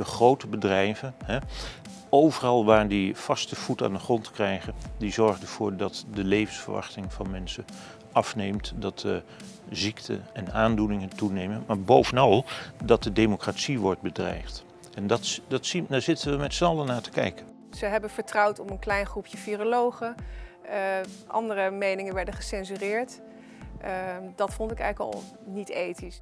de grote bedrijven. Hè, overal waar die vaste voet aan de grond krijgen, die zorgen ervoor dat de levensverwachting van mensen afneemt, dat de ziekte en aandoeningen toenemen, maar bovenal dat de democratie wordt bedreigd. En dat, dat zien, daar zitten we met z'n allen naar te kijken. Ze hebben vertrouwd op een klein groepje virologen. Uh, andere meningen werden gecensureerd. Uh, dat vond ik eigenlijk al niet ethisch.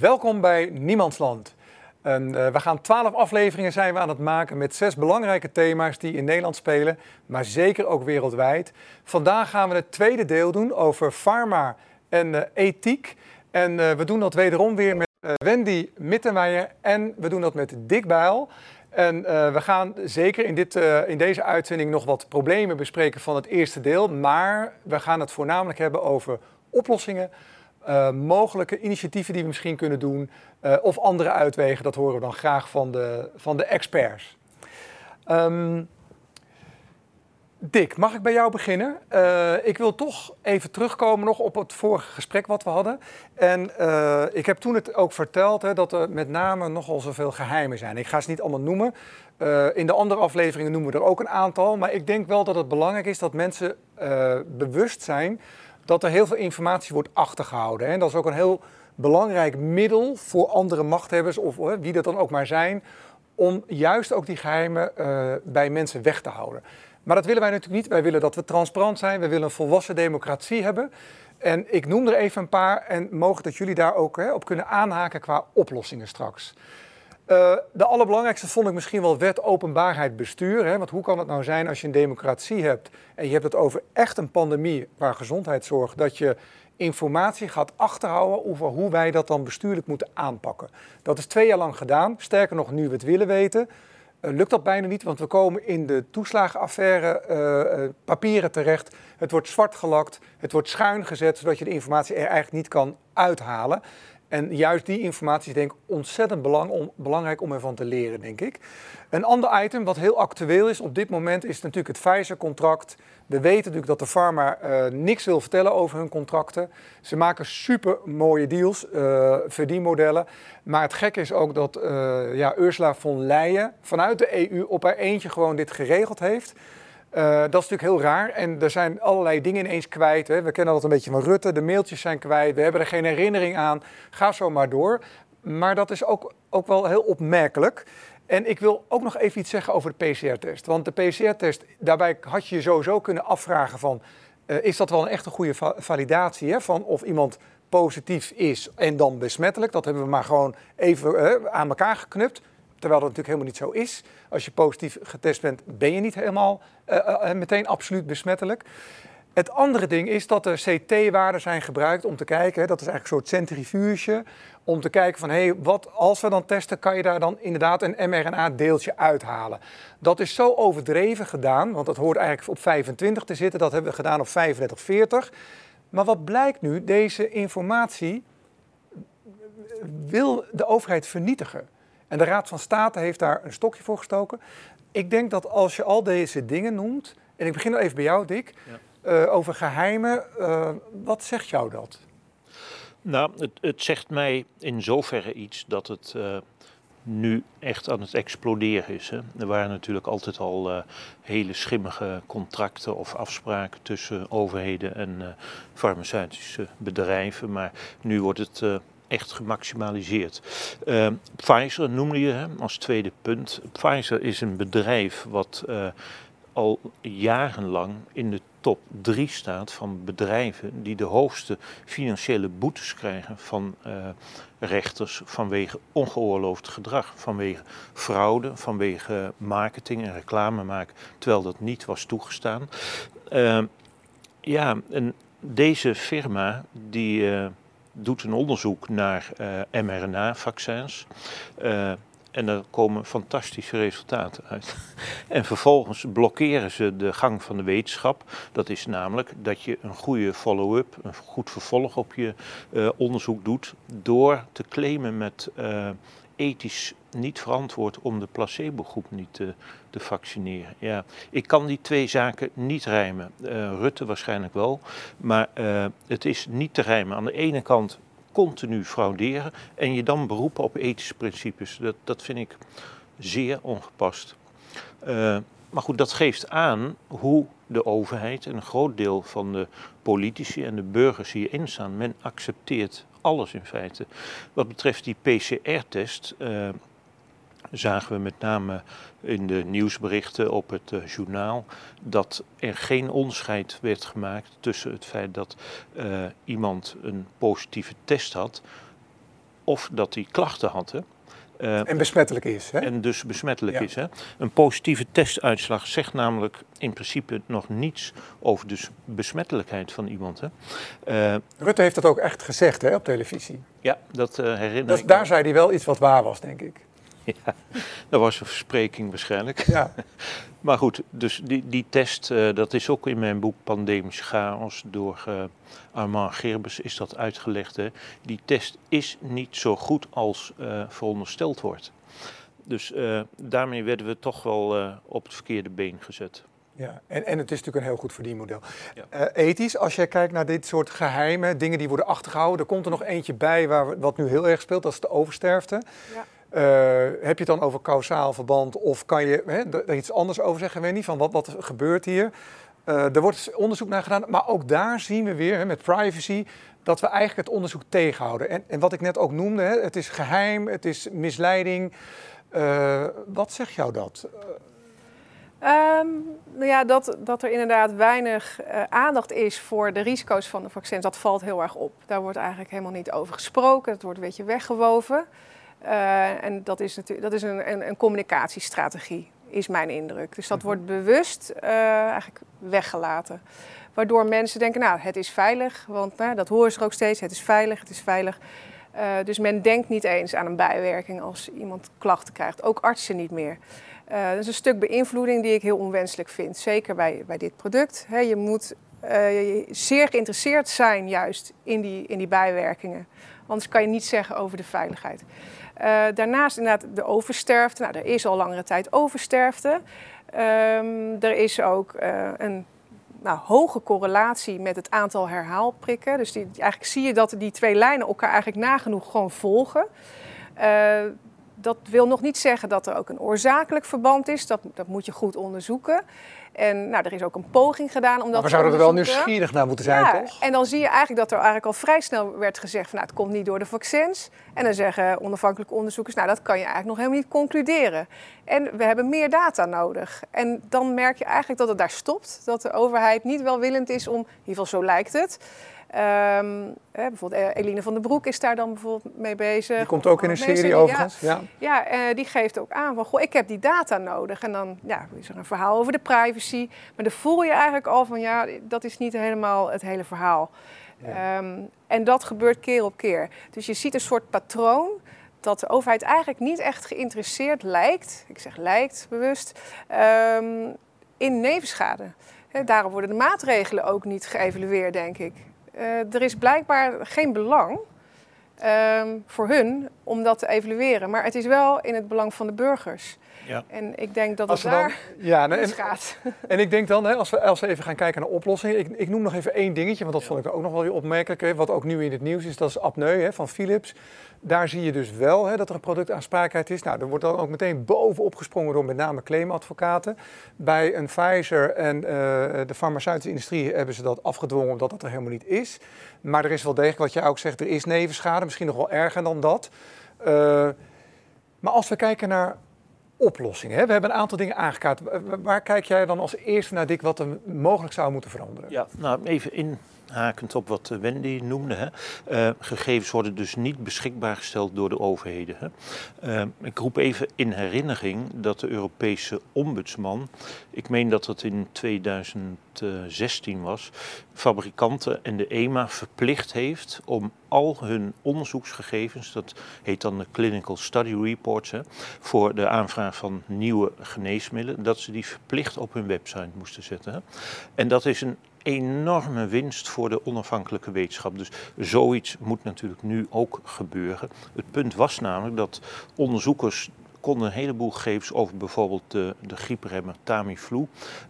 Welkom bij Niemandsland. En, uh, we gaan twaalf afleveringen zijn we aan het maken met zes belangrijke thema's die in Nederland spelen, maar zeker ook wereldwijd. Vandaag gaan we het tweede deel doen over pharma en uh, ethiek. En uh, we doen dat wederom weer met Wendy Mittenmeijer en we doen dat met Dick Bijl. En we gaan zeker in, dit, in deze uitzending nog wat problemen bespreken van het eerste deel, maar we gaan het voornamelijk hebben over oplossingen uh, mogelijke initiatieven die we misschien kunnen doen uh, of andere uitwegen, dat horen we dan graag van de, van de experts. Um, Dick, mag ik bij jou beginnen? Uh, ik wil toch even terugkomen nog op het vorige gesprek wat we hadden. En ik heb toen het ook verteld hè, dat er met name nogal zoveel geheimen zijn. Ik ga ze niet allemaal noemen. in de andere afleveringen noemen we er ook een aantal. Maar ik denk wel dat het belangrijk is dat mensen bewust zijn dat er heel veel informatie wordt achtergehouden. En dat is ook een heel belangrijk middel voor andere machthebbers, of wie dat dan ook maar zijn, om juist ook die geheimen uh, bij mensen weg te houden. Maar dat willen wij natuurlijk niet. Wij willen dat we transparant zijn. We willen een volwassen democratie hebben. En ik noem er even een paar en mogen dat jullie daar ook hè, op kunnen aanhaken qua oplossingen straks. Uh, de allerbelangrijkste vond ik misschien wel wet openbaarheid bestuur. Hè? Want hoe kan het nou zijn als je een democratie hebt en je hebt het over echt een pandemie waar gezondheidszorg, dat je informatie gaat achterhouden over hoe wij dat dan bestuurlijk moeten aanpakken. Dat is twee jaar lang gedaan. Sterker nog, nu we het willen weten, uh, lukt dat bijna niet, want we komen in de toeslagenaffaire uh, papieren terecht. Het wordt zwart gelakt, het wordt schuin gezet, zodat je de informatie er eigenlijk niet kan uithalen. En juist die informatie is denk ik ontzettend om, belangrijk om ervan te leren, denk ik. Een ander item wat heel actueel is op dit moment is natuurlijk het Pfizer-contract. We weten natuurlijk dat de pharma uh, niks wil vertellen over hun contracten. Ze maken super mooie deals, uh, verdienmodellen. Maar het gekke is ook dat uh, ja, Ursula von Leyen vanuit de EU op haar eentje gewoon dit geregeld heeft. Uh, dat is natuurlijk heel raar. En er zijn allerlei dingen ineens kwijt. Hè. We kennen dat een beetje van Rutte. De mailtjes zijn kwijt. We hebben er geen herinnering aan. Ga zo maar door. Maar dat is ook, ook wel heel opmerkelijk. En ik wil ook nog even iets zeggen over de PCR-test. Want de PCR-test, daarbij had je je sowieso kunnen afvragen van... Uh, is dat wel een echte goede va validatie hè, van of iemand positief is en dan besmettelijk? Dat hebben we maar gewoon even uh, aan elkaar geknupt. Terwijl dat natuurlijk helemaal niet zo is. Als je positief getest bent, ben je niet helemaal uh, uh, meteen absoluut besmettelijk. Het andere ding is dat er CT-waarden zijn gebruikt om te kijken, dat is eigenlijk een soort centrifuge, om te kijken van hé, hey, wat als we dan testen, kan je daar dan inderdaad een mRNA-deeltje uithalen. Dat is zo overdreven gedaan, want dat hoort eigenlijk op 25 te zitten, dat hebben we gedaan op 35, 40. Maar wat blijkt nu? Deze informatie wil de overheid vernietigen. En de Raad van State heeft daar een stokje voor gestoken. Ik denk dat als je al deze dingen noemt, en ik begin even bij jou, Dick, ja. uh, over geheimen, uh, wat zegt jou dat? Nou, het, het, zegt mij in zoverre iets dat het uh, nu echt aan het exploderen is. Hè. Er waren natuurlijk altijd al hele schimmige contracten of afspraken tussen overheden en farmaceutische bedrijven, maar nu wordt het echt gemaximaliseerd. Uh, Pfizer noemde je hem als tweede punt. Pfizer is een bedrijf wat uh, al jarenlang in de top 3 staat van bedrijven die de hoogste financiële boetes krijgen van uh, rechters vanwege ongeoorloofd gedrag, vanwege fraude, vanwege marketing en reclame maken, terwijl dat niet was toegestaan. Ja, en deze firma die doet een onderzoek naar uh, mRNA-vaccins. Uh, en daar komen fantastische resultaten uit. en vervolgens blokkeren ze de gang van de wetenschap. Dat is namelijk dat je een goede follow-up, een goed vervolg op je uh, onderzoek doet. door te claimen met ethisch niet verantwoord om de placebo-groep niet te, te, vaccineren. Ja, ik kan die twee zaken niet rijmen. Uh, Rutte waarschijnlijk wel, maar uh, het is niet te rijmen. Aan de ene kant continu frauderen en je dan beroepen op ethische principes. Dat, dat vind ik zeer ongepast. Uh, maar goed, dat geeft aan hoe de overheid en een groot deel van de politici en de burgers hierin staan. Men accepteert alles in feite. Wat betreft die PCR-test zagen we met name in de nieuwsberichten op het uh, journaal dat er geen onderscheid werd gemaakt tussen het feit dat uh, iemand een positieve test had of dat hij klachten had. Hè. Uh, en besmettelijk is. Hè? En dus besmettelijk ja. is. Hè? Een positieve testuitslag zegt namelijk in principe nog niets over de besmettelijkheid van iemand. Hè? Uh, Rutte heeft dat ook echt gezegd hè, op televisie. Ja, dat uh, herinner dat, ik Daar zei hij wel iets wat waar was, denk ik. Ja, dat was een verspreking waarschijnlijk. Ja. maar goed, dus die, die test, uh, dat is ook in mijn boek Pandemisch Chaos door uh, Armand Gerbes is dat uitgelegd. Hè. Die test is niet zo goed als uh, verondersteld wordt. Dus daarmee werden we toch wel op het verkeerde been gezet. Ja, en, en het is natuurlijk een heel goed verdienmodel. Ja. ethisch, als je kijkt naar dit soort geheimen, dingen die worden achtergehouden, er komt er nog eentje bij waar, wat nu heel erg speelt, dat is de oversterfte. Ja. Uh, heb je het dan over kausaal verband of kan je hè, er iets anders over zeggen? Niet van wat, wat gebeurt hier? Uh, er wordt onderzoek naar gedaan, maar ook daar zien we weer hè, met privacy dat we eigenlijk het onderzoek tegenhouden. En, en wat ik net ook noemde, hè, het is geheim, het is misleiding. Uh, wat zegt jou dat? Um, nou ja, dat, dat er inderdaad weinig aandacht is voor de risico's van de vaccins, dat valt heel erg op. Daar wordt eigenlijk helemaal niet over gesproken, het wordt een beetje weggewoven. Uh, en dat is, natuurlijk, dat is een, een, een, communicatiestrategie, is mijn indruk. Dus dat wordt bewust uh, eigenlijk weggelaten. Waardoor mensen denken, nou, het is veilig, want nou, dat horen ze ook steeds, het is veilig, het is veilig. Uh, dus men denkt niet eens aan een bijwerking als iemand klachten krijgt, ook artsen niet meer. Dat is een stuk beïnvloeding die ik heel onwenselijk vind, zeker bij, bij dit product. He, je moet zeer geïnteresseerd zijn juist in die, in die bijwerkingen. Anders kan je niet zeggen over de veiligheid. Uh, daarnaast inderdaad de oversterfte. Nou, er is al langere tijd oversterfte. Um, er is ook uh, een nou, hoge correlatie met het aantal herhaalprikken. Dus die, eigenlijk zie je dat die twee lijnen elkaar eigenlijk nagenoeg gewoon volgen. Uh, dat wil nog niet zeggen dat er ook een oorzakelijk verband is. Dat, dat moet je goed onderzoeken. En nou, er is ook een poging gedaan om dat maar we zouden er wel nieuwsgierig naar moeten zijn, ja, toch? En dan zie je eigenlijk dat er eigenlijk al vrij snel werd gezegd... van nou, het komt niet door de vaccins. En dan zeggen onafhankelijke onderzoekers... nou, dat kan je eigenlijk nog helemaal niet concluderen. En we hebben meer data nodig. En dan merk je eigenlijk dat het daar stopt. Dat de overheid niet welwillend is om... in ieder geval zo lijkt het... Um, hè, bijvoorbeeld Eline van den Broek is daar dan bijvoorbeeld mee bezig. Die komt ook in een serie overigens. Ja, ja. ja uh, die geeft ook aan van, goh, ik heb die data nodig. En dan ja, is er een verhaal over de privacy. Maar dan voel je eigenlijk al van, ja, dat is niet helemaal het hele verhaal. Ja. Um, en dat gebeurt keer op keer. Dus je ziet een soort patroon dat de overheid eigenlijk niet echt geïnteresseerd lijkt, ik zeg lijkt bewust, um, in nevenschade. He, daarom worden de maatregelen ook niet geëvalueerd, denk ik. Uh, er is blijkbaar geen belang um, voor hun om dat te evalueren. Maar het is wel in het belang van de burgers. Ja. En ik denk dat het daar ja, en, gaat. En ik denk dan, hè, als, we, als we even gaan kijken naar oplossingen. Ik, ik noem nog even één dingetje, want dat ja. vond ik ook nog wel weer opmerkelijk. Hè, wat ook nu in het nieuws is, dat is apneu hè, van Philips. Daar zie je dus wel hè, dat er een productaansprakelijkheid is. Nou, er wordt dan ook meteen bovenop gesprongen door met name claimadvocaten. Bij een Pfizer en uh, de farmaceutische industrie hebben ze dat afgedwongen omdat dat er helemaal niet is. Maar er is wel degelijk, wat jij ook zegt, er is nevenschade, misschien nog wel erger dan dat. Uh, maar als we kijken naar oplossingen, we hebben een aantal dingen aangekaart. Waar kijk jij dan als eerste naar, Dick, wat er mogelijk zou moeten veranderen? Ja, nou even in hakend op wat Wendy noemde. Hè. Uh, gegevens worden dus niet beschikbaar gesteld door de overheden. Hè. Uh, ik roep even in herinnering dat de Europese ombudsman, ik meen dat dat in 2016 was, fabrikanten en de EMA verplicht heeft om al hun onderzoeksgegevens, dat heet dan de Clinical Study Reports, hè, voor de aanvraag van nieuwe geneesmiddelen, dat ze die verplicht op hun website moesten zetten. Hè. En dat is een enorme winst voor de onafhankelijke wetenschap. Dus zoiets moet natuurlijk nu ook gebeuren. Het punt was namelijk dat onderzoekers konden een heleboel gegevens over bijvoorbeeld de, de griepremmer Tamiflu,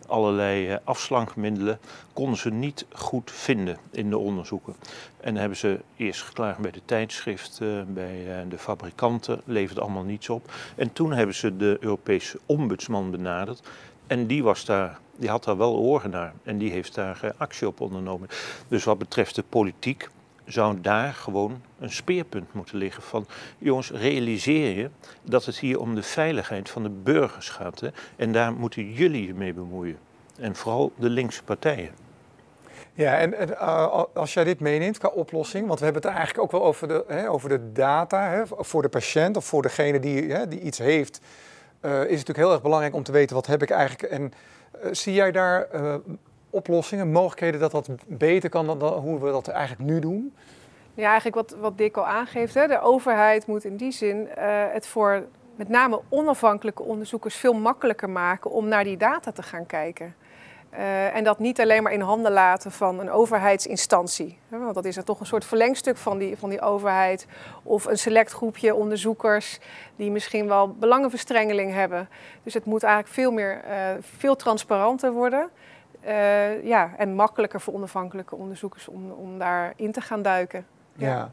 allerlei uh, afslankmiddelen, konden ze niet goed vinden in de onderzoeken. En dan hebben ze eerst geklaagd bij de tijdschriften, bij uh, de fabrikanten, levert allemaal niets op. En toen hebben ze de Europese ombudsman benaderd en die was daar die had daar wel oren naar en die heeft daar uh, actie op ondernomen. Dus wat betreft de politiek zou daar gewoon een speerpunt moeten liggen van jongens, realiseer je dat het hier om de veiligheid van de burgers gaat. Hè? En daar moeten jullie je mee bemoeien. En vooral de linkse partijen. Ja, en, uh, als jij dit meeneemt qua oplossing, want we hebben het eigenlijk ook wel over de, hè, over de data hè, voor de patiënt of voor degene die, hè, die iets heeft, uh, is het natuurlijk heel erg belangrijk om te weten wat heb ik eigenlijk. En uh, zie jij daar oplossingen, mogelijkheden dat dat beter kan dan, hoe we dat eigenlijk nu doen? Ja, eigenlijk wat, wat Dick al aangeeft. Hè. De overheid moet in die zin het voor met name onafhankelijke onderzoekers veel makkelijker maken om naar die data te gaan kijken. Uh, en dat niet alleen maar in handen laten van een overheidsinstantie. Want dat is er toch een soort verlengstuk van die, van die overheid. Of een select groepje onderzoekers die misschien wel belangenverstrengeling hebben. Dus het moet eigenlijk veel, meer, uh, veel transparanter worden. Uh, ja, en makkelijker voor onafhankelijke onderzoekers om, om daarin te gaan duiken. Ja.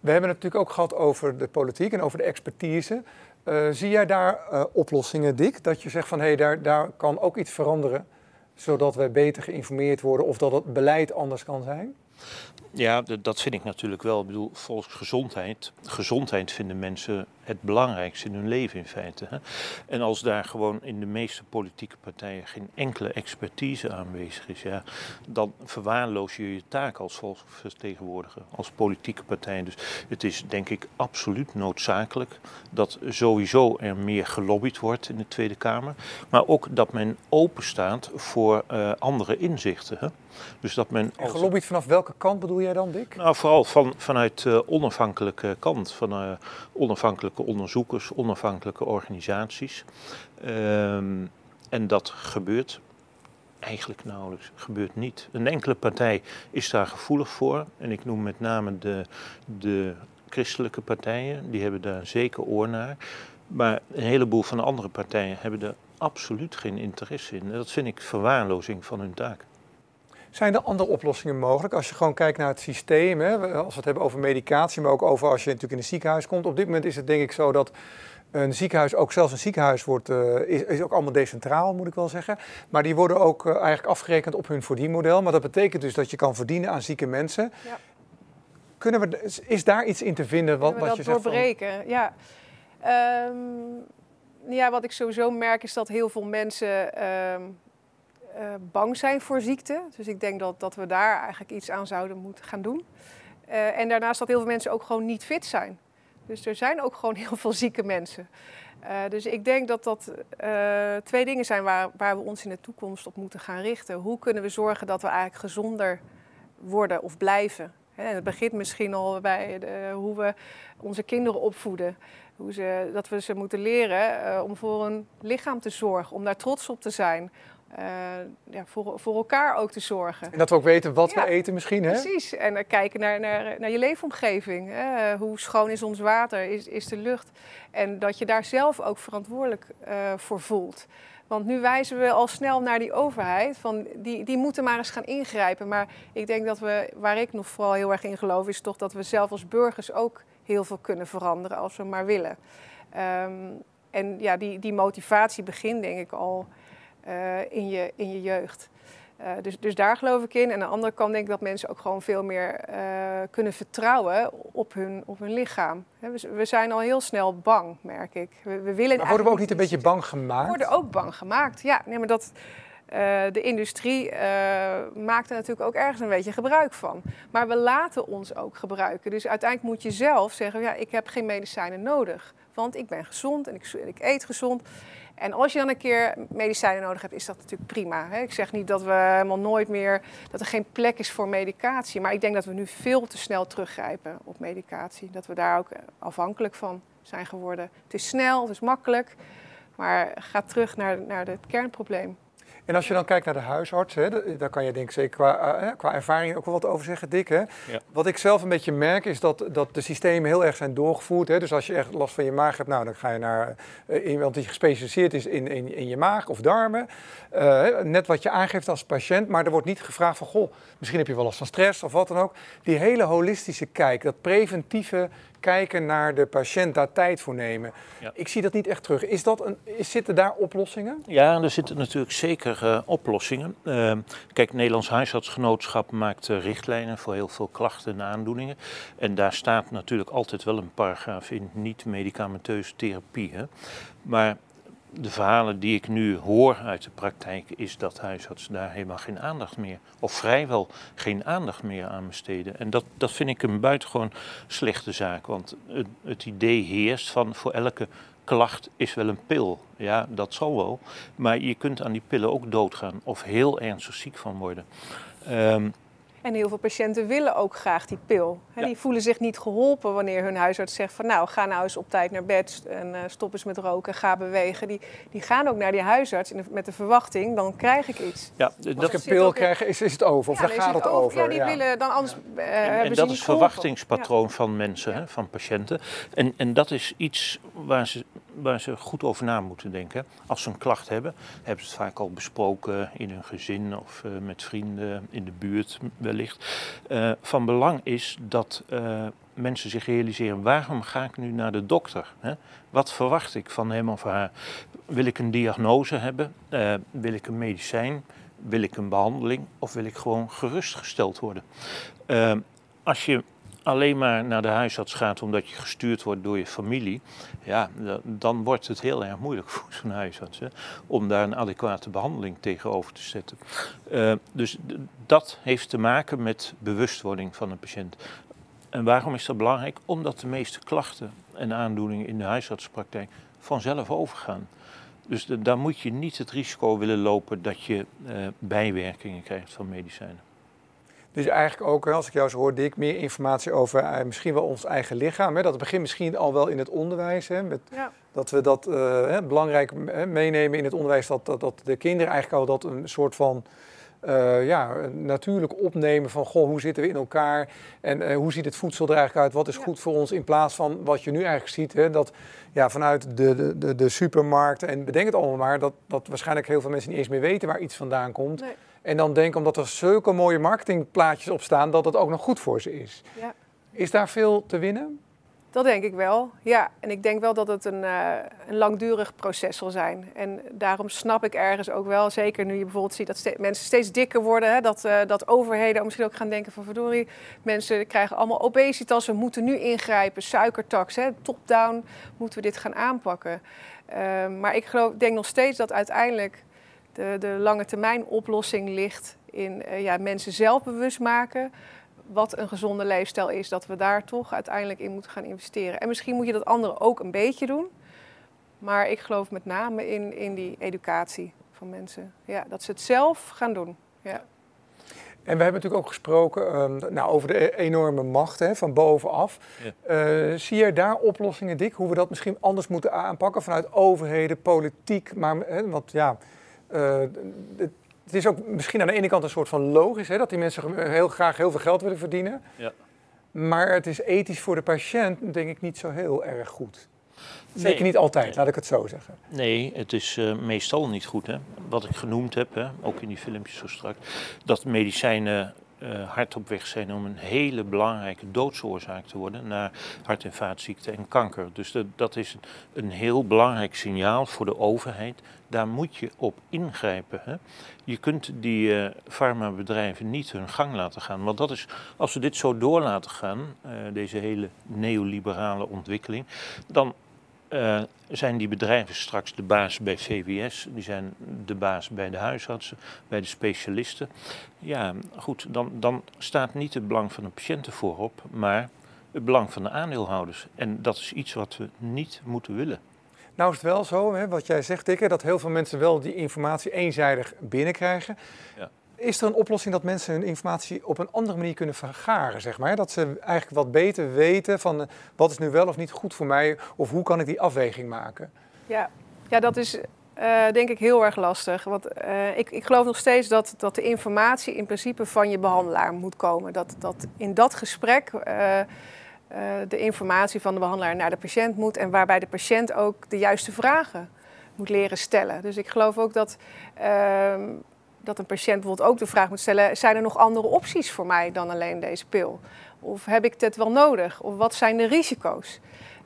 we hebben het natuurlijk ook gehad over de politiek en over de expertise. Zie jij daar oplossingen, Dick? Dat je zegt van hé, hey, daar, daar kan ook iets veranderen, zodat we beter geïnformeerd worden of dat het beleid anders kan zijn? Ja, dat vind ik natuurlijk wel. Ik bedoel, volksgezondheid. Gezondheid vinden mensen het belangrijkste in hun leven in feite. Hè? En als daar gewoon in de meeste politieke partijen geen enkele expertise aanwezig is, ja, dan verwaarloos je je taak als volksvertegenwoordiger, als politieke partij. Dus het is denk ik absoluut noodzakelijk dat sowieso er meer gelobbyd wordt in de Tweede Kamer, maar ook dat men open staat voor uh, andere inzichten. Hè? Dus dat men als... En gelobbyd vanaf welke kant bedoel jij dan, Dick? Nou, vooral van, vanuit uh, onafhankelijke kant, van uh, onafhankelijke onderzoekers, onafhankelijke organisaties. Um, en dat gebeurt eigenlijk nauwelijks, gebeurt niet. Een enkele partij is daar gevoelig voor. En ik noem met name de, de christelijke partijen, die hebben daar zeker oor naar. Maar een heleboel van de andere partijen hebben er absoluut geen interesse in. En dat vind ik verwaarlozing van hun taak. Zijn er andere oplossingen mogelijk? Als je gewoon kijkt naar het systeem, hè, als we het hebben over medicatie, maar ook over als je natuurlijk in een ziekenhuis komt. Op dit moment is het denk ik zo dat een ziekenhuis, ook zelfs een ziekenhuis, wordt, uh, is, is, ook allemaal decentraal, moet ik wel zeggen. Maar die worden ook uh, eigenlijk afgerekend op hun verdienmodel. Maar dat betekent dus dat je kan verdienen aan zieke mensen. Ja. Kunnen we, is daar iets in te vinden wat, wat je zegt? doorbreken, van... ja. Um, ja, wat ik sowieso merk is dat heel veel mensen... Um, uh, bang zijn voor ziekte. Dus ik denk dat, dat we daar eigenlijk iets aan zouden moeten gaan doen. Uh, en daarnaast dat heel veel mensen ook gewoon niet fit zijn. Dus er zijn ook gewoon heel veel zieke mensen. Uh, dus ik denk dat dat twee dingen zijn waar, waar we ons in de toekomst op moeten gaan richten. Hoe kunnen we zorgen dat we eigenlijk gezonder worden of blijven? En het begint misschien al bij de, hoe we onze kinderen opvoeden. Hoe ze, dat we ze moeten leren om voor een lichaam te zorgen, om daar trots op te zijn uh, ja, voor, voor elkaar ook te zorgen. En dat we ook weten wat ja, we eten misschien, hè? Precies. En uh, kijken naar, naar, naar je leefomgeving. Hoe schoon is ons water, is, is de lucht? En dat je daar zelf ook verantwoordelijk uh, voor voelt. Want nu wijzen we al snel naar die overheid. Van die, die moeten maar eens gaan ingrijpen. Maar ik denk dat we, waar ik nog vooral heel erg in geloof, is toch dat we zelf als burgers ook heel veel kunnen veranderen als we maar willen. Um, en ja, die, die motivatie begint denk ik al in, je, in je jeugd. Uh, dus, dus daar geloof ik in. En aan de andere kant denk ik dat mensen ook gewoon veel meer uh, kunnen vertrouwen op hun, op hun lichaam. We, we, zijn al heel snel bang, merk ik. We, we willen maar worden we ook niet een beetje bang gemaakt? We worden ook bang gemaakt, ja. Nee, maar dat, uh, de industrie maakt er natuurlijk ook ergens een beetje gebruik van. Maar we laten ons ook gebruiken. Dus uiteindelijk moet je zelf zeggen, ja, ik heb geen medicijnen nodig. Want ik ben gezond en ik, ik eet gezond. En als je dan een keer medicijnen nodig hebt, is dat natuurlijk prima. Hè? Ik zeg niet dat we helemaal nooit meer, dat er geen plek is voor medicatie. Maar ik denk dat we nu veel te snel teruggrijpen op medicatie. Dat we daar ook afhankelijk van zijn geworden. Het is snel, het is makkelijk, maar ga terug naar, naar het kernprobleem. En als je dan kijkt naar de huisarts, hè, daar kan je denk ik zeker qua, uh, qua ervaring ook wel wat over zeggen, Dick. Hè? Ja. Wat ik zelf een beetje merk is dat, dat de systemen heel erg zijn doorgevoerd. Hè? Dus als je echt last van je maag hebt, nou, dan ga je naar uh, iemand die gespecialiseerd is in, in, in je maag of darmen. Uh, net wat je aangeeft als patiënt, maar er wordt niet gevraagd van, goh, misschien heb je wel last van stress of wat dan ook. Die hele holistische kijk, dat preventieve kijken naar de patiënt, daar tijd voor nemen. Ik zie dat niet echt terug. Is dat een, is, zitten daar oplossingen? Ja, er zitten natuurlijk zeker uh, oplossingen. Uh, kijk, Nederlands Huisartsgenootschap maakt uh, richtlijnen voor heel veel klachten en aandoeningen. En daar staat natuurlijk altijd wel een paragraaf in, niet-medicamenteuze therapie. Hè. Maar de verhalen die ik nu hoor uit de praktijk is dat huisartsen daar helemaal geen aandacht meer, of vrijwel geen aandacht meer aan besteden. En dat, dat vind ik een buitengewoon slechte zaak, want het, het idee heerst van voor elke klacht is wel een pil. Ja, dat zal wel, maar je kunt aan die pillen ook doodgaan of heel ernstig ziek van worden. Um, en heel veel patiënten willen ook graag die pil. Die voelen zich niet geholpen wanneer hun huisarts zegt van nou ga nou eens op tijd naar bed en uh, stop eens met roken, ga bewegen. Die, die gaan ook naar die huisarts met de verwachting, dan krijg ik iets. Ja, dat ik een pil krijg, is, is het over of daar gaat het, over. Ja, die willen dan anders ja. Uh, en, dat is het verwachtingspatroon van mensen, hè, van patiënten. En, en dat is iets waar ze waar ze goed over na moeten denken. Als ze een klacht hebben, hebben ze het vaak al besproken in hun gezin of uh, met vrienden in de buurt wellicht. Uh, van belang is dat uh, mensen zich realiseren, waarom ga ik nu naar de dokter? Hè? Wat verwacht ik van hem of haar? Wil ik een diagnose hebben? wil ik een medicijn? Wil ik een behandeling? Of wil ik gewoon gerustgesteld worden? als je alleen maar naar de huisarts gaat omdat je gestuurd wordt door je familie, ja, dan wordt het heel erg moeilijk voor zo'n huisarts hè, om daar een adequate behandeling tegenover te zetten. Uh, dus dat heeft te maken met bewustwording van een patiënt. En waarom is dat belangrijk? Omdat de meeste klachten en aandoeningen in de huisartsenpraktijk vanzelf overgaan. Dus daar moet je niet het risico willen lopen dat je uh, bijwerkingen krijgt van medicijnen. Dus eigenlijk ook, als ik jou zo hoor, Dick, meer informatie over uh, misschien wel ons eigen lichaam. Hè? Dat begint misschien al wel in het onderwijs. Hè? Met, ja. Dat we dat uh, belangrijk meenemen in het onderwijs. Dat, dat, dat, de kinderen eigenlijk al dat een soort van uh, ja, natuurlijk opnemen van goh, hoe zitten we in elkaar en hoe ziet het voedsel er eigenlijk uit, wat is goed voor ons, in plaats van wat je nu eigenlijk ziet, hè, dat ja, vanuit de, de, de, supermarkten en bedenk het allemaal maar, dat, dat waarschijnlijk heel veel mensen niet eens meer weten waar iets vandaan komt. Nee. En dan denken, omdat er zulke mooie marketingplaatjes op staan, dat het ook nog goed voor ze is. Ja. Is daar veel te winnen? Dat denk ik wel, ja. En ik denk wel dat het een, uh, een langdurig proces zal zijn. En daarom snap ik ergens ook wel, zeker nu je bijvoorbeeld ziet dat ste mensen steeds dikker worden, hè, dat, uh, dat overheden misschien ook gaan denken van verdorie, mensen krijgen allemaal obesitas, we moeten nu ingrijpen, suikertax, top-down moeten we dit gaan aanpakken. Uh, maar ik geloof, denk nog steeds dat uiteindelijk de, de lange termijn oplossing ligt in uh, ja, mensen zelf bewust maken wat een gezonde leefstijl is, dat we daar toch uiteindelijk in moeten gaan investeren. En misschien moet je dat anderen ook een beetje doen. Maar ik geloof met name in, in die educatie van mensen. Ja, dat ze het zelf gaan doen. Ja. En we hebben natuurlijk ook gesproken um, nou, over de e-, enorme macht hè, van bovenaf. Ja. Uh, zie je daar oplossingen, Dick, hoe we dat misschien anders moeten aanpakken vanuit overheden, politiek? Maar, hè, want ja, uh, het, het is ook misschien aan de ene kant een soort van logisch, hè, dat die mensen heel graag heel veel geld willen verdienen. Ja. Maar het is ethisch voor de patiënt, denk ik, niet zo heel erg goed. Zeker niet altijd, laat ik het zo zeggen. Nee, het is uh, meestal niet goed. Hè? Wat ik genoemd heb, hè, ook in die filmpjes zo strak, dat medicijnen uh, hard op weg zijn om een hele belangrijke doodsoorzaak te worden naar hart- en vaatziekten en kanker. Dus dat, dat is een heel belangrijk signaal voor de overheid. Daar moet je op ingrijpen. Hè. Je kunt die uh, farmabedrijven niet hun gang laten gaan. Want dat is, als we dit zo door laten gaan, uh, deze hele neoliberale ontwikkeling, dan uh, zijn die bedrijven straks de baas bij VWS, die zijn de baas bij de huisartsen, bij de specialisten. Ja, goed, dan, dan staat niet het belang van de patiënten voorop, maar het belang van de aandeelhouders. En dat is iets wat we niet moeten willen. Nou is het wel zo, hè, wat jij zegt, Dikke, dat heel veel mensen wel die informatie eenzijdig binnenkrijgen. Ja. Is er een oplossing dat mensen hun informatie op een andere manier kunnen vergaren, zeg maar? Dat ze eigenlijk wat beter weten van eh, wat is nu wel of niet goed voor mij of hoe kan ik die afweging maken? Ja, ja dat is uh, denk ik heel erg lastig. Want uh, ik, ik geloof nog steeds dat, dat de informatie in principe van je behandelaar moet komen. Dat, dat in dat gesprek de informatie van de behandelaar naar de patiënt moet. En waarbij de patiënt ook de juiste vragen moet leren stellen. Dus ik geloof ook dat, ehm, dat een patiënt bijvoorbeeld ook de vraag moet stellen: zijn er nog andere opties voor mij dan alleen deze pil? Of heb ik dit wel nodig? Of wat zijn de risico's?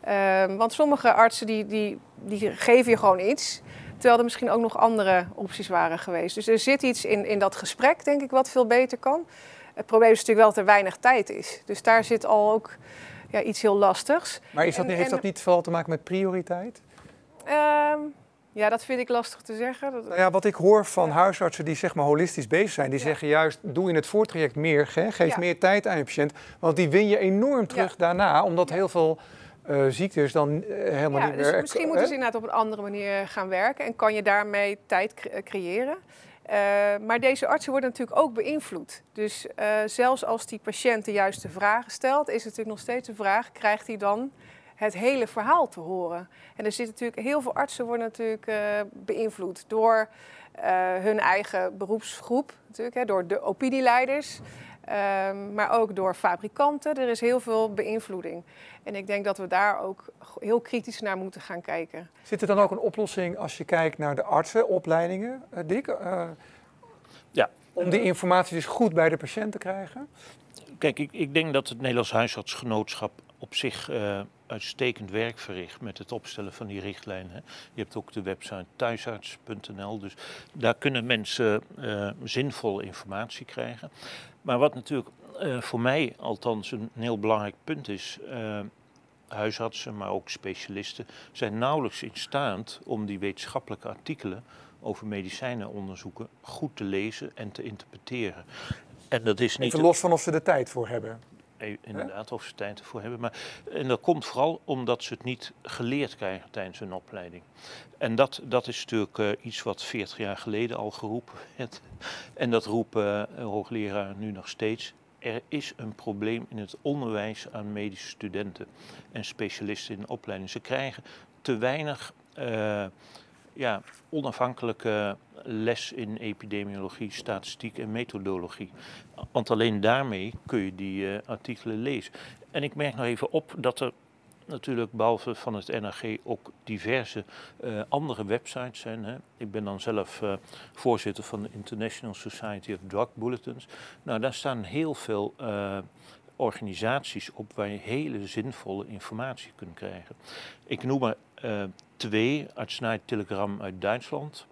Um, want sommige artsen die, die, die geven je gewoon iets. Terwijl er misschien ook nog andere opties waren geweest. Dus er zit iets in, in dat gesprek, denk ik, wat veel beter kan. Het probleem is natuurlijk wel dat er weinig tijd is. Dus daar zit al ook ja, iets heel lastigs. Maar is dat, en, heeft dat niet vooral te maken met prioriteit? Um, ja, dat vind ik lastig te zeggen. Dat... Nou ja, wat ik hoor van huisartsen die zeg maar holistisch bezig zijn, die zeggen juist, doe in het voortraject meer, geef meer tijd aan je patiënt, want die win je enorm terug daarna, omdat heel veel uh, ziektes dan uh, helemaal niet dus meer... Misschien moeten ze inderdaad op een andere manier gaan werken en kan je daarmee tijd creëren. Uh, maar deze artsen worden natuurlijk ook beïnvloed. Dus zelfs als die patiënt de juiste vragen stelt, is het natuurlijk nog steeds een vraag: krijgt hij dan het hele verhaal te horen. En er zitten natuurlijk heel veel artsen worden natuurlijk uh, beïnvloed door uh, hun eigen beroepsgroep, natuurlijk, hè, door de opinieleiders, um, maar ook door fabrikanten. Er is heel veel beïnvloeding. En ik denk dat we daar ook heel kritisch naar moeten gaan kijken. Zit er dan ook een oplossing als je kijkt naar de artsenopleidingen, uh, Dick? ja. Om die informatie dus goed bij de patiënt te krijgen? Kijk, ik, ik denk dat het Nederlands Huisartsgenootschap op zich uh, uitstekend werk verricht met het opstellen van die richtlijnen. Je hebt ook de website thuisarts.nl, dus daar kunnen mensen uh, zinvolle informatie krijgen. Maar wat natuurlijk uh, voor mij althans een heel belangrijk punt is, huisartsen, maar ook specialisten, zijn nauwelijks in staat om die wetenschappelijke artikelen over medicijnenonderzoeken goed te lezen en te interpreteren. En dat is niet. Even los van of ze er tijd voor hebben. E, inderdaad, of ze tijd ervoor hebben. Maar, en dat komt vooral omdat ze het niet geleerd krijgen tijdens hun opleiding. En dat, dat is natuurlijk uh, iets wat 40 jaar geleden al geroepen werd. En dat roepen uh, hoogleraren nu nog steeds. Er is een probleem in het onderwijs aan medische studenten en specialisten in de opleiding. Ze krijgen te weinig uh, ja, onafhankelijke les in epidemiologie, statistiek en methodologie. Want alleen daarmee kun je die uh, artikelen lezen. En ik merk nog even op dat er natuurlijk behalve van het NRG ook diverse uh, andere websites zijn. Hè. Ik ben dan zelf uh, voorzitter van de International Society of Drug Bulletins. Nou, daar staan heel veel organisaties op waar je hele zinvolle informatie kunt krijgen. Ik noem er twee, Artsenijtelegram uit Duitsland,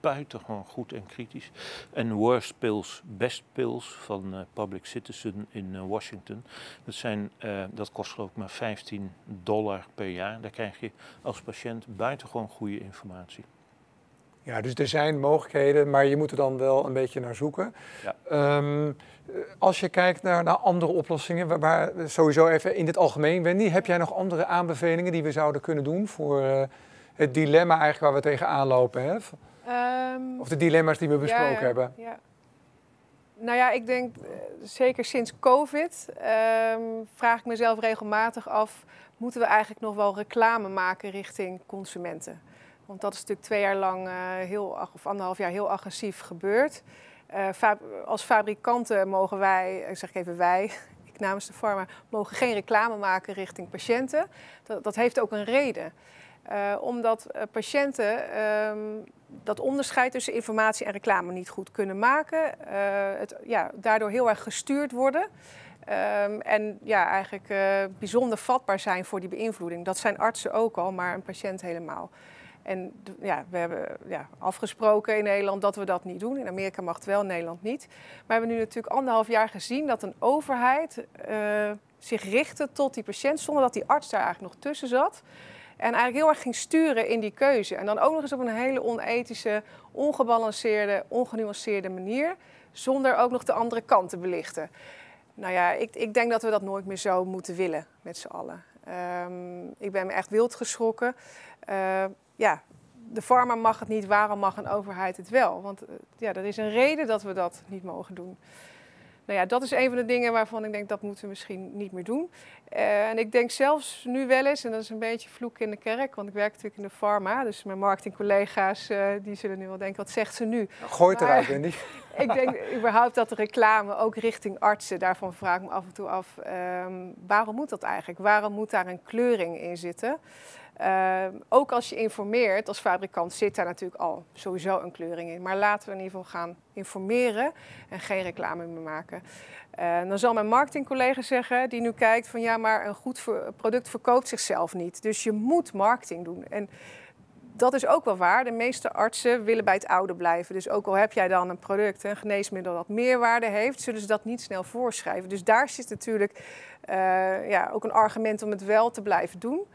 buitengewoon goed en kritisch. En Worst Pills, Best Pills van uh, Public Citizen in uh, Washington. Dat, zijn, dat kost geloof ik maar 15 dollar per jaar. Daar krijg je als patiënt buitengewoon goede informatie. Ja, dus er zijn mogelijkheden, maar je moet er dan wel een beetje naar zoeken. Ja. Um, als je kijkt naar, naar andere oplossingen, waar, waar, sowieso even in het algemeen, Wendy, heb jij nog andere aanbevelingen die we zouden kunnen doen voor het dilemma eigenlijk waar we tegenaan lopen? Hè? Um, of de dilemma's die we besproken ja, hebben. Ja. Nou ja, ik denk uh, zeker sinds COVID um, vraag ik mezelf regelmatig af: moeten we eigenlijk nog wel reclame maken richting consumenten? Want dat is natuurlijk twee jaar lang uh, heel, of anderhalf jaar heel agressief gebeurd. Uh, als fabrikanten mogen wij, ik zeg even wij, ik namens de pharma, mogen geen reclame maken richting patiënten. Dat, dat heeft ook een reden. Uh, omdat patiënten um, dat onderscheid tussen informatie en reclame niet goed kunnen maken. Het, ja, daardoor heel erg gestuurd worden. Um, en ja, eigenlijk bijzonder vatbaar zijn voor die beïnvloeding. Dat zijn artsen ook al, maar een patiënt helemaal. En ja, we hebben ja, afgesproken in Nederland dat we dat niet doen. In Amerika mag het wel, in Nederland niet. Maar we hebben nu natuurlijk anderhalf jaar gezien dat een overheid zich richtte tot die patiënt, zonder dat die arts daar eigenlijk nog tussen zat. En eigenlijk heel erg ging sturen in die keuze. En dan ook nog eens op een hele onethische, ongebalanceerde, ongenuanceerde manier. Zonder ook nog de andere kant te belichten. Nou ja, ik, ik denk dat we dat nooit meer zo moeten willen met z'n allen. Um, ik ben me echt wild geschrokken. Uh, ja, de farmer mag het niet, waarom mag een overheid het wel? Want uh, ja, er is een reden dat we dat niet mogen doen. Nou ja, dat is een van de dingen waarvan ik denk dat moeten we misschien niet meer doen. Uh, en ik denk zelfs nu wel eens, en dat is een beetje vloek in de kerk, want ik werk natuurlijk in de pharma, dus mijn marketingcollega's uh, die zullen nu wel denken, wat zegt ze nu? Gooi het eruit, Wendy. ik denk überhaupt dat de reclame, ook richting artsen, daarvan vraag ik me af en toe af, um, waarom moet dat eigenlijk? Waarom moet daar een kleuring in zitten? Uh, ook als je informeert, als fabrikant zit daar natuurlijk al sowieso een kleuring in. Maar laten we in ieder geval gaan informeren en geen reclame meer maken. Uh, dan zal mijn marketingcollega zeggen, die nu kijkt van ja, maar een goed product verkoopt zichzelf niet. Dus je moet marketing doen. En dat is ook wel waar. De meeste artsen willen bij het oude blijven. Dus ook al heb jij dan een product, een geneesmiddel dat meerwaarde heeft, zullen ze dat niet snel voorschrijven. Dus daar zit natuurlijk uh, ja, ook een argument om het wel te blijven doen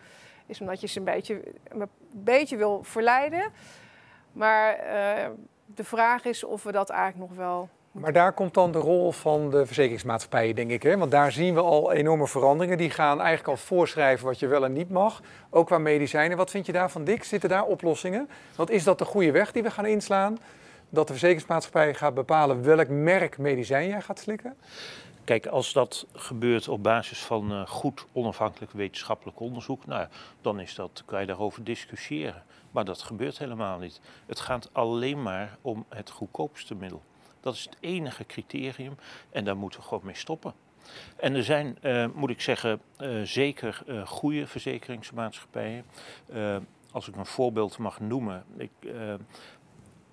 is omdat je ze een beetje, een beetje wil verleiden. Maar uh, de vraag is of we dat eigenlijk nog wel. Maar daar komt dan de rol van de verzekeringsmaatschappijen, denk ik. Hè? Want daar zien we al enorme veranderingen. Die gaan eigenlijk al voorschrijven wat je wel en niet mag. Ook qua medicijnen. Wat vind je daarvan, Dick? Zitten daar oplossingen? Want is dat de goede weg die we gaan inslaan? Dat de verzekeringsmaatschappij gaat bepalen welk merk medicijn jij gaat slikken? Kijk, als dat gebeurt op basis van uh, goed onafhankelijk wetenschappelijk onderzoek, nou, dan is dat, kan je daarover discussiëren. Maar dat gebeurt helemaal niet. Het gaat alleen maar om het goedkoopste middel. Dat is het enige criterium en daar moeten we gewoon mee stoppen. En er zijn, uh, moet ik zeggen, uh, zeker goede verzekeringsmaatschappijen. als ik een voorbeeld mag noemen. Ik,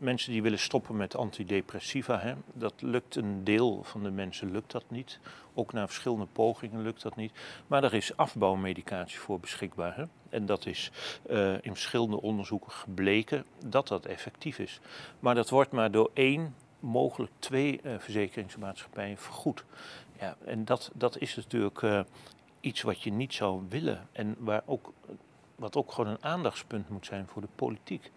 mensen die willen stoppen met antidepressiva, hè, dat lukt een deel van de mensen lukt dat niet. Ook na verschillende pogingen lukt dat niet. Maar er is afbouwmedicatie voor beschikbaar. Hè. En dat is uh, in verschillende onderzoeken gebleken dat dat effectief is. Maar dat wordt maar door één, mogelijk twee uh, verzekeringsmaatschappijen vergoed. Ja, en dat, dat is natuurlijk uh, iets wat je niet zou willen. En waar ook, wat ook gewoon een aandachtspunt moet zijn voor de politiek.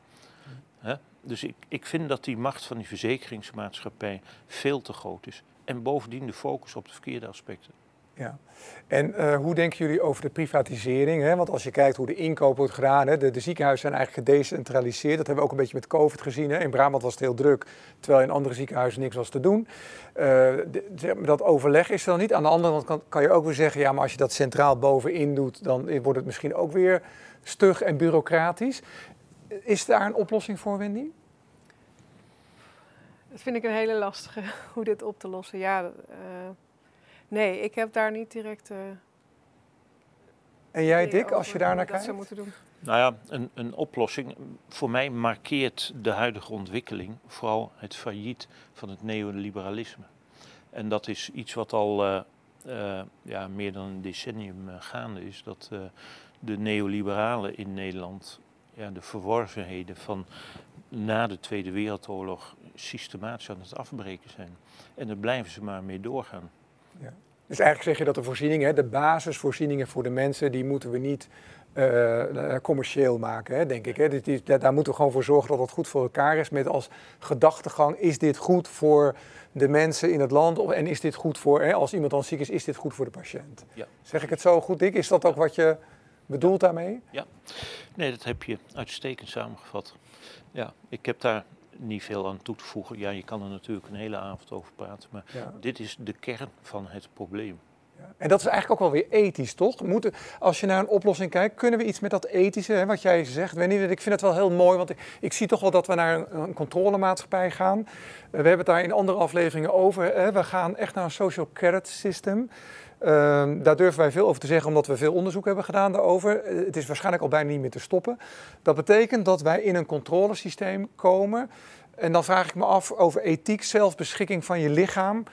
Hè? Dus ik, ik vind dat die macht van die verzekeringsmaatschappij veel te groot is. En bovendien de focus op de verkeerde aspecten. Ja, en uh, hoe denken jullie over de privatisering? Hè? Want als je kijkt hoe de inkoop wordt gedaan, hè, de, de, ziekenhuizen zijn eigenlijk gedecentraliseerd. Dat hebben we ook een beetje met COVID gezien. Hè? In Brabant was het heel druk, terwijl in andere ziekenhuizen niks was te doen. De, dat overleg is er dan niet. Aan de andere kant kan, kan, je ook weer zeggen, ja, maar als je dat centraal bovenin doet, dan wordt het misschien ook weer stug en bureaucratisch. Is daar een oplossing voor, Wendy? Dat vind ik een hele lastige, hoe dit op te lossen. Ja, uh, nee, ik heb daar niet direct... Uh, en jij, Dick, als je daar naar kijkt? Zou moeten doen. Nou ja, een, een oplossing. Voor mij markeert de huidige ontwikkeling vooral het failliet van het neoliberalisme. En dat is iets wat al uh, uh, ja, meer dan een decennium gaande is. Dat de neoliberalen in Nederland ja, de verworvenheden van na de Tweede Wereldoorlog systematisch aan het afbreken zijn. En daar blijven ze maar mee doorgaan. Ja. Dus eigenlijk zeg je dat de voorzieningen, de basisvoorzieningen voor de mensen, die moeten we niet uh, commercieel maken, hè, denk ik. Hè. Die, die, daar moeten we gewoon voor zorgen dat het goed voor elkaar is. Met als gedachtegang, is dit goed voor de mensen in het land? Of, en is dit goed voor, hè, als iemand dan ziek is, is dit goed voor de patiënt? Ja. Zeg ik het zo goed, Dick? Is dat ook wat je bedoelt daarmee? Ja, nee, dat heb je uitstekend samengevat. Ja, ik heb daar niet veel aan toe te voegen. Ja, je kan er natuurlijk een hele avond over praten, maar dit is de kern van het probleem. Ja. En dat is eigenlijk ook wel weer ethisch, toch? Moeten, als je naar een oplossing kijkt, kunnen we iets met dat ethische, hè, wat jij zegt, Wendy, ik vind het wel heel mooi, want ik, ik zie toch wel dat we naar een, een controlemaatschappij gaan. Uh, we hebben het daar in andere afleveringen over. Hè. We gaan echt naar een social credit system. Uh, daar durven wij veel over te zeggen, omdat we veel onderzoek hebben gedaan daarover. Uh, het is waarschijnlijk al bijna niet meer te stoppen. Dat betekent dat wij in een controlesysteem komen. En dan vraag ik me af over ethiek, zelfbeschikking van je lichaam.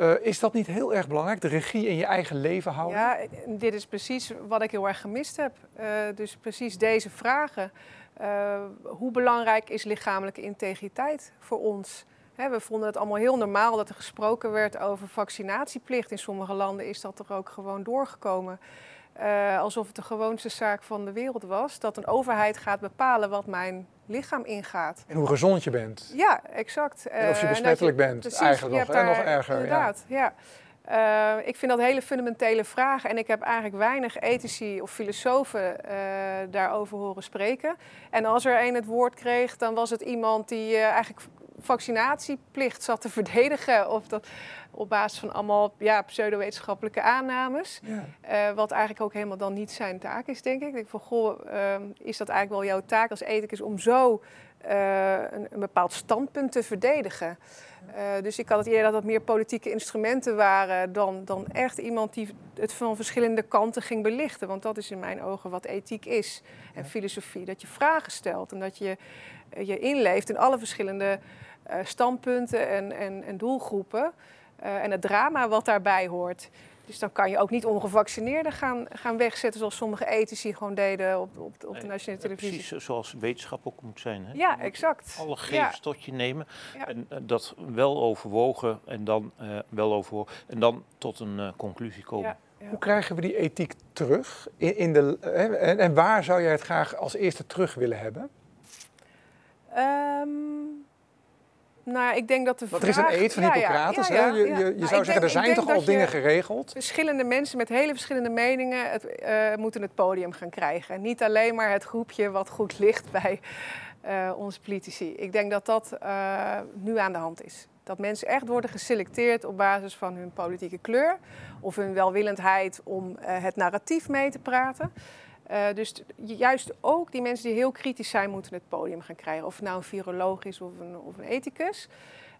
Uh, is dat niet heel erg belangrijk, de regie in je eigen leven houden? Ja, dit is precies wat ik heel erg gemist heb. Uh, dus precies deze vragen. Hoe belangrijk is lichamelijke integriteit voor ons? We vonden het allemaal heel normaal dat er gesproken werd over vaccinatieplicht. In sommige landen is dat er ook gewoon doorgekomen. Uh, alsof het de gewoonste zaak van de wereld was. Dat een overheid gaat bepalen wat mijn lichaam ingaat. En hoe gezond je bent. Ja, exact. En of je besmettelijk bent, precies, eigenlijk nog, nog erger. Inderdaad, ja. ja. Uh, ik vind dat hele fundamentele vragen. En ik heb eigenlijk weinig ethici of filosofen uh, daarover horen spreken. En als er een het woord kreeg, dan was het iemand die eigenlijk vaccinatieplicht zat te verdedigen. Of dat op basis van allemaal ja, pseudowetenschappelijke aannames. Ja. Uh, wat eigenlijk ook helemaal dan niet zijn taak is, denk ik. Ik denk van, goh, uh, is dat eigenlijk wel jouw taak als ethicus om zo uh, een, een, bepaald standpunt te verdedigen? dus ik had het idee dat dat meer politieke instrumenten waren dan, dan echt iemand die het van verschillende kanten ging belichten. Want dat is in mijn ogen wat ethiek is en filosofie. Dat je vragen stelt en dat je je inleeft in alle verschillende standpunten en, en, en doelgroepen. Uh, en het drama wat daarbij hoort. Dus dan kan je ook niet ongevaccineerden gaan, gaan wegzetten zoals sommige ethici gewoon deden op, op, op de nationale televisie. Precies zoals wetenschap ook moet zijn. Hè? Ja, exact. Alle gegevens ja. tot je nemen en uh, dat wel overwogen en dan uh, wel overwogen en dan tot een uh, conclusie komen. Ja, Hoe krijgen we die ethiek terug? In, in de, en, en, waar zou jij het graag als eerste terug willen hebben? Um, nou, ik denk dat de vraag... er is een eed van Hippocrates. Ja, ja, je, je, je nou, zou zeggen, er zijn toch al dingen geregeld? Verschillende mensen met hele verschillende meningen het, uh, moeten het podium gaan krijgen. En niet alleen maar het groepje wat goed ligt bij uh, onze politici. Ik denk dat dat uh, nu aan de hand is. Dat mensen echt worden geselecteerd op basis van hun politieke kleur... of hun welwillendheid om het narratief mee te praten... Uh, dus juist ook die mensen die heel kritisch zijn, moeten het podium gaan krijgen. Of nou een viroloog is of een, of een ethicus.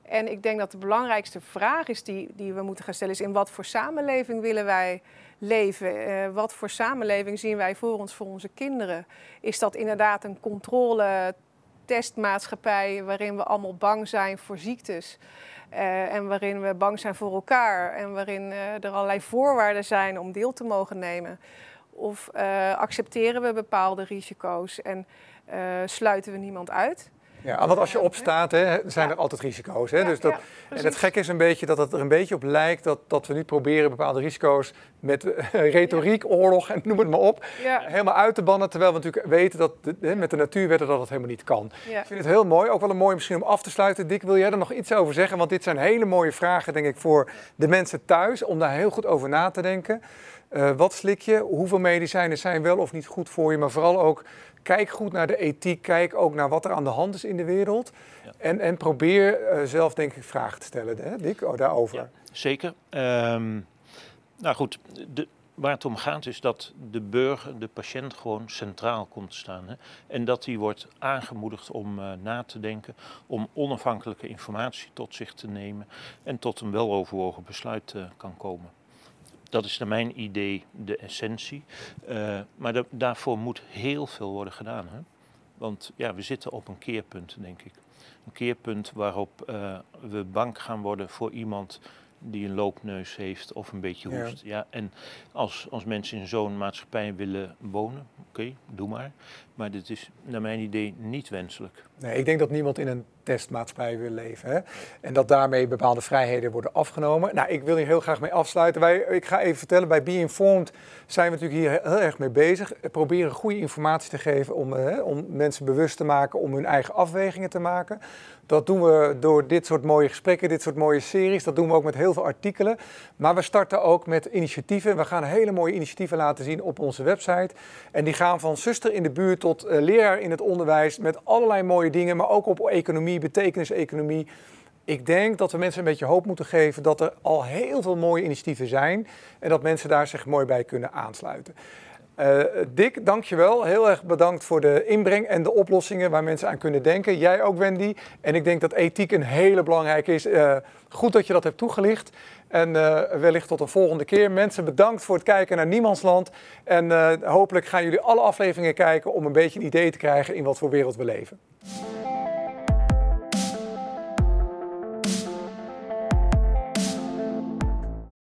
En ik denk dat de belangrijkste vraag is die, die we moeten gaan stellen, is in wat voor samenleving willen wij leven? Uh, wat voor samenleving zien wij voor ons, voor onze kinderen? Is dat inderdaad een controle testmaatschappij waarin we allemaal bang zijn voor ziektes? Uh, en waarin we bang zijn voor elkaar en waarin er allerlei voorwaarden zijn om deel te mogen nemen? Of uh, accepteren we bepaalde risico's en uh, sluiten we niemand uit? Ja, want als je opstaat, hè, zijn er altijd risico's. Hè? Ja, dus dat, ja, en het gekke is een beetje dat het er een beetje op lijkt dat, dat we nu proberen bepaalde risico's met uh, retoriek, oorlog en noem het maar op, helemaal uit te bannen. Terwijl we natuurlijk weten dat de, met de natuurwetten dat het helemaal niet kan. Ik vind het heel mooi, ook wel een mooi misschien om af te sluiten. Dick, wil jij er nog iets over zeggen? Want dit zijn hele mooie vragen, denk ik, voor de mensen thuis, om daar heel goed over na te denken. Uh, wat slik je? Hoeveel medicijnen zijn wel of niet goed voor je? Maar vooral ook kijk goed naar de ethiek. Kijk ook naar wat er aan de hand is in de wereld. Ja. En, en probeer uh, zelf, denk ik, vragen te stellen, hè, Dick, oh, daarover. Ja, zeker. Um, nou goed, de, waar het om gaat is dat de burger, de patiënt, gewoon centraal komt te staan. Hè? En dat die wordt aangemoedigd om uh, na te denken, om onafhankelijke informatie tot zich te nemen en tot een weloverwogen besluit uh, kan komen. Dat is naar mijn idee de essentie. Uh, maar da daarvoor moet heel veel worden gedaan. Hè? Want ja, we zitten op een keerpunt, denk ik. Een keerpunt waarop we bang gaan worden voor iemand die een loopneus heeft of een beetje hoest. Ja. ja en als, als mensen in zo'n maatschappij willen wonen, oké, okay, doe maar. Maar dit is naar mijn idee niet wenselijk. Nee, ik denk dat niemand in een testmaatschappij wil leven. Hè? En dat daarmee bepaalde vrijheden worden afgenomen. Nou, ik wil hier heel graag mee afsluiten. Wij, ik ga even vertellen, bij Be Informed zijn we natuurlijk hier heel erg mee bezig. We proberen goede informatie te geven om, hè, om mensen bewust te maken, om hun eigen afwegingen te maken. Dat doen we door dit soort mooie gesprekken, dit soort mooie series. Dat doen we ook met heel veel artikelen. Maar we starten ook met initiatieven. We gaan hele mooie initiatieven laten zien op onze website. En die gaan van zuster in de buurt tot uh, leraar in het onderwijs. Met allerlei dingen, maar ook op economie, betekeniseconomie. Ik denk dat we mensen een beetje hoop moeten geven dat er al heel veel mooie initiatieven zijn. En dat mensen daar zich mooi bij kunnen aansluiten. Uh, Dick, dankjewel. Heel erg bedankt voor de inbreng en de oplossingen waar mensen aan kunnen denken. Jij ook, Wendy. En ik denk dat ethiek een hele belangrijke is. Uh, goed dat je dat hebt toegelicht. En uh, wellicht tot een volgende keer. Mensen, bedankt voor het kijken naar Niemandsland. En hopelijk gaan jullie alle afleveringen kijken om een beetje een idee te krijgen in wat voor wereld we leven.